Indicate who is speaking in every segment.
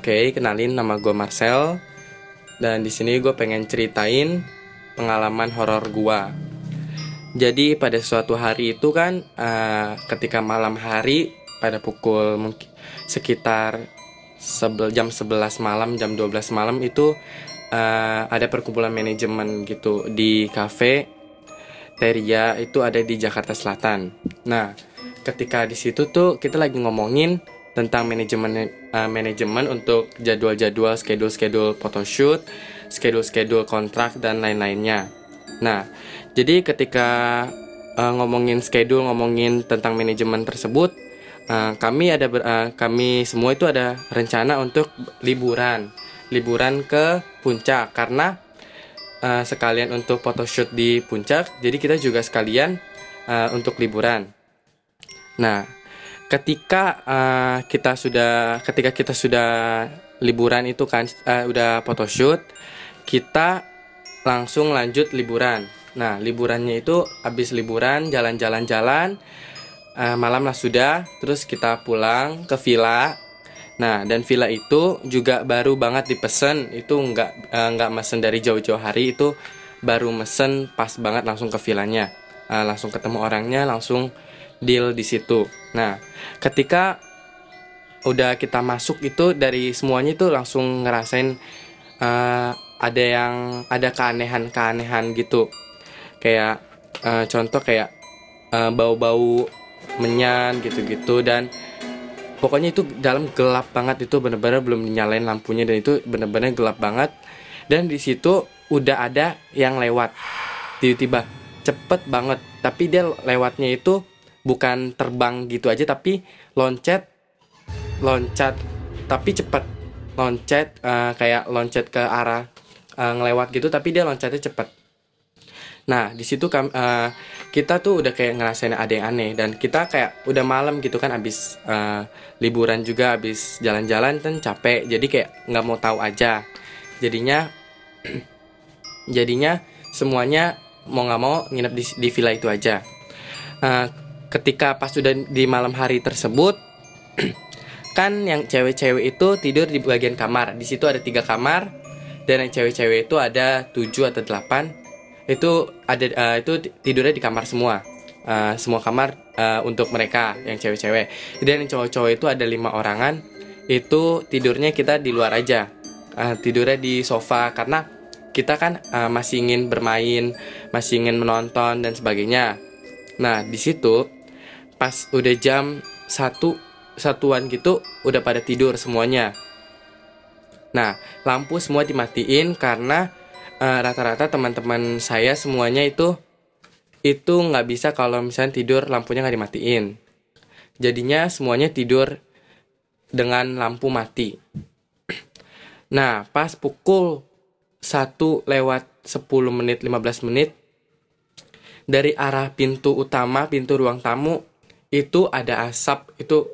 Speaker 1: Oke, kenalin nama gue Marcel dan di sini gue pengen ceritain pengalaman horor gue. Jadi pada suatu hari itu kan uh, ketika malam hari pada pukul mungkin sekitar sebel, jam 11 malam, jam 12 malam itu uh, ada perkumpulan manajemen gitu di cafe Teria itu ada di Jakarta Selatan. Nah, ketika di situ tuh kita lagi ngomongin tentang manajemen uh, manajemen untuk jadwal-jadwal schedule-schedule photoshoot, schedule-schedule kontrak dan lain-lainnya. Nah, jadi ketika uh, ngomongin schedule, ngomongin tentang manajemen tersebut, uh, kami ada uh, kami semua itu ada rencana untuk liburan, liburan ke puncak karena uh, sekalian untuk photoshoot di puncak, jadi kita juga sekalian uh, untuk liburan. Nah, ketika uh, kita sudah ketika kita sudah liburan itu kan uh, udah photoshoot kita langsung lanjut liburan. Nah liburannya itu habis liburan jalan-jalan-jalan uh, malam lah sudah terus kita pulang ke villa. Nah dan villa itu juga baru banget dipesan. Itu nggak uh, nggak mesen dari jauh-jauh hari itu baru mesen pas banget langsung ke villanya. Uh, langsung ketemu orangnya langsung deal di situ. Nah, ketika udah kita masuk itu dari semuanya itu langsung ngerasain uh, ada yang ada keanehan-keanehan gitu. Kayak uh, contoh kayak eh, bau-bau menyan gitu-gitu dan pokoknya itu dalam gelap banget itu bener-bener belum dinyalain lampunya dan itu bener-bener gelap banget dan di situ udah ada yang lewat tiba-tiba cepet banget tapi dia lewatnya itu bukan terbang gitu aja tapi loncat loncat tapi cepet. Loncat uh, kayak loncat ke arah uh, ngelewat gitu tapi dia loncatnya cepet. Nah di situ uh, kita tuh udah kayak ngerasain ada yang aneh dan kita kayak udah malam gitu kan abis uh, liburan juga abis jalan-jalan kan capek jadi kayak nggak mau tahu aja. Jadinya jadinya semuanya mau nggak mau nginep di, di villa itu aja. Uh, ketika pas sudah di malam hari tersebut kan yang cewek-cewek itu tidur di bagian kamar. Di situ ada tiga kamar dan yang cewek-cewek itu ada tujuh atau delapan. Itu ada uh, itu tidurnya di kamar semua. Uh, semua kamar uh, untuk mereka yang cewek-cewek. Dan yang cowok-cowok itu ada lima orangan. Itu tidurnya kita di luar aja. Uh, tidurnya di sofa karena kita kan uh, masih ingin bermain masih ingin menonton dan sebagainya. Nah di situ pas udah jam satu satuan gitu udah pada tidur semuanya. Nah, lampu semua dimatiin karena eh, rata-rata uh, teman-teman saya semuanya itu itu nggak bisa kalau misalnya tidur lampunya nggak dimatiin. Jadinya semuanya tidur dengan lampu mati. Nah, pas pukul 1 lewat 10 menit 15 menit dari arah pintu utama, pintu ruang tamu itu ada asap itu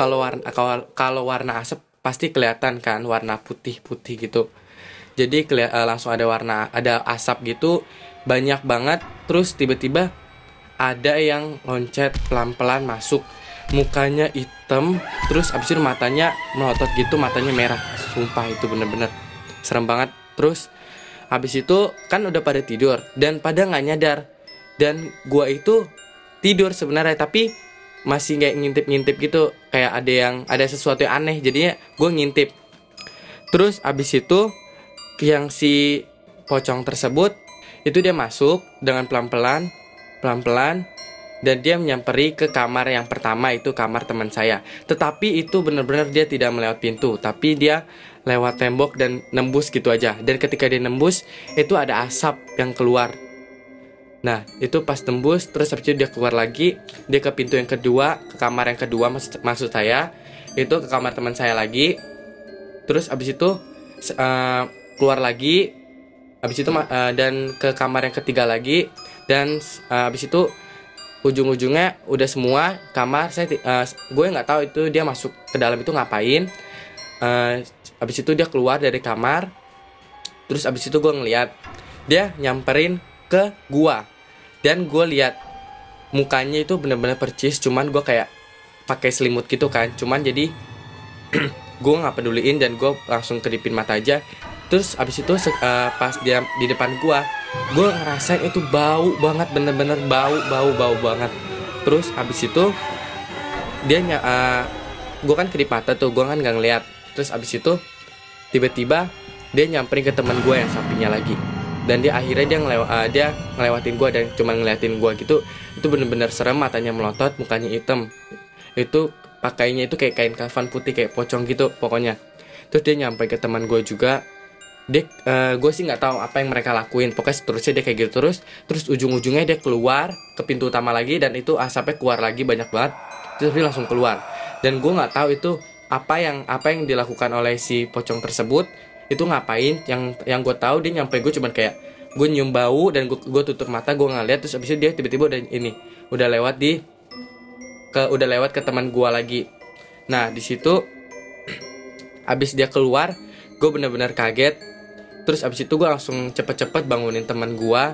Speaker 1: kalau warna kalau, kalau warna asap pasti kelihatan kan warna putih putih gitu. Jadi uh, langsung ada warna ada asap gitu banyak banget. Terus tiba-tiba ada yang loncat pelan-pelan masuk. Mukanya hitam terus abis itu matanya melotot gitu matanya merah. Sumpah itu bener-bener serem banget. Terus abis itu kan udah pada tidur dan pada nggak nyadar. Dan gua itu tidur sebenarnya tapi masih kayak ngintip-ngintip gitu kayak ada yang ada sesuatu yang aneh jadinya gue ngintip. Terus abis itu yang si pocong tersebut itu dia masuk dengan pelan-pelan pelan-pelan dan dia menyamperi ke kamar yang pertama itu kamar teman saya. Tetapi itu benar-benar dia tidak melewat pintu tapi dia lewat tembok dan nembus gitu aja. Dan ketika dia nembus itu ada asap yang keluar Nah, itu pas tembus, terus habis itu dia keluar lagi, dia ke pintu yang kedua, ke kamar yang kedua maksud, maksud saya, itu ke kamar teman saya lagi. Terus habis itu uh, keluar lagi, habis itu uh, dan ke kamar yang ketiga lagi, dan uh, habis itu ujung-ujungnya udah semua kamar saya uh, gue nggak tahu itu dia masuk ke dalam itu ngapain. Uh, habis itu dia keluar dari kamar, terus habis itu gue ngeliat dia nyamperin ke gua dan gue lihat mukanya itu bener-bener percis cuman gue kayak pakai selimut gitu kan. Cuman jadi gue nggak peduliin dan gue langsung kedipin mata aja. Terus abis itu uh, pas dia di depan gue gue ngerasain itu bau banget bener-bener bau bau bau banget. Terus abis itu dia uh, eh, gue kan kedip mata tuh gue kan nggak ngeliat. Terus abis itu tiba-tiba dia nyamperin ke teman gue yang sampingnya lagi dan dia akhirnya dia ngelew uh, dia ngelewatin gue dan cuma ngeliatin gue gitu itu bener-bener serem matanya melotot mukanya hitam. Itu pakainya itu kayak kain kafan putih kayak pocong gitu pokoknya. Terus dia nyampe ke teman gue juga. Dia uh, gue sih nggak tahu apa yang mereka lakuin. Pokoknya seterusnya dia kayak gitu terus. Terus ujung-ujungnya dia keluar ke pintu utama lagi dan itu asapnya keluar lagi banyak banget. Terus dia langsung keluar. Dan gue nggak tahu itu apa yang apa yang dilakukan oleh si pocong tersebut itu ngapain? Yang yang gue tahu dia nyampe gue cuman kayak gue nyium bau dan gue gue tutup mata gue ngeliat terus abis itu dia tiba-tiba udah ini udah lewat di ke udah lewat ke teman gue lagi. Nah di situ abis dia keluar gue bener-bener kaget. Terus abis itu gue langsung cepet-cepet bangunin teman gue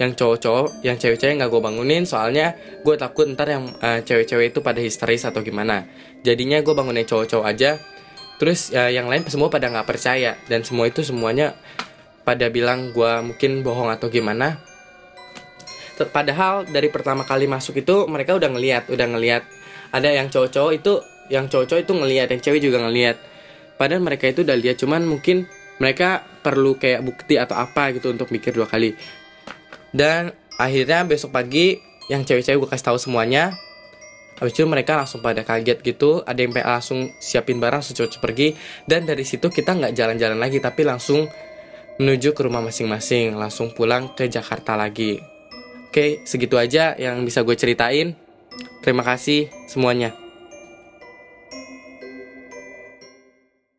Speaker 1: yang cowok-cowok yang cewek-cewek nggak gue bangunin soalnya gue takut ntar yang uh, cewek-cewek itu pada histeris atau gimana. Jadinya gue bangunin cowok-cowok aja terus uh, yang lain semua pada nggak percaya. Dan semua itu semuanya pada bilang gue mungkin bohong atau gimana. Padahal dari pertama kali masuk itu mereka udah ngeliat udah ngeliat. Ada yang cowok-cowok itu yang cowok-cowok itu ngeliat yang cewek juga ngeliat. Padahal mereka itu udah lihat cuman mungkin mereka perlu kayak bukti atau apa gitu untuk mikir dua kali. Dan akhirnya besok pagi yang cewek-cewek gue kasih tahu semuanya Habis itu mereka langsung pada kaget gitu. Ada yang langsung siapin barang cepet pergi. Dan dari situ kita nggak jalan-jalan lagi Tapi langsung menuju ke rumah masing-masing. Langsung pulang ke Jakarta lagi. Oke segitu aja yang bisa gue ceritain. Terima kasih semuanya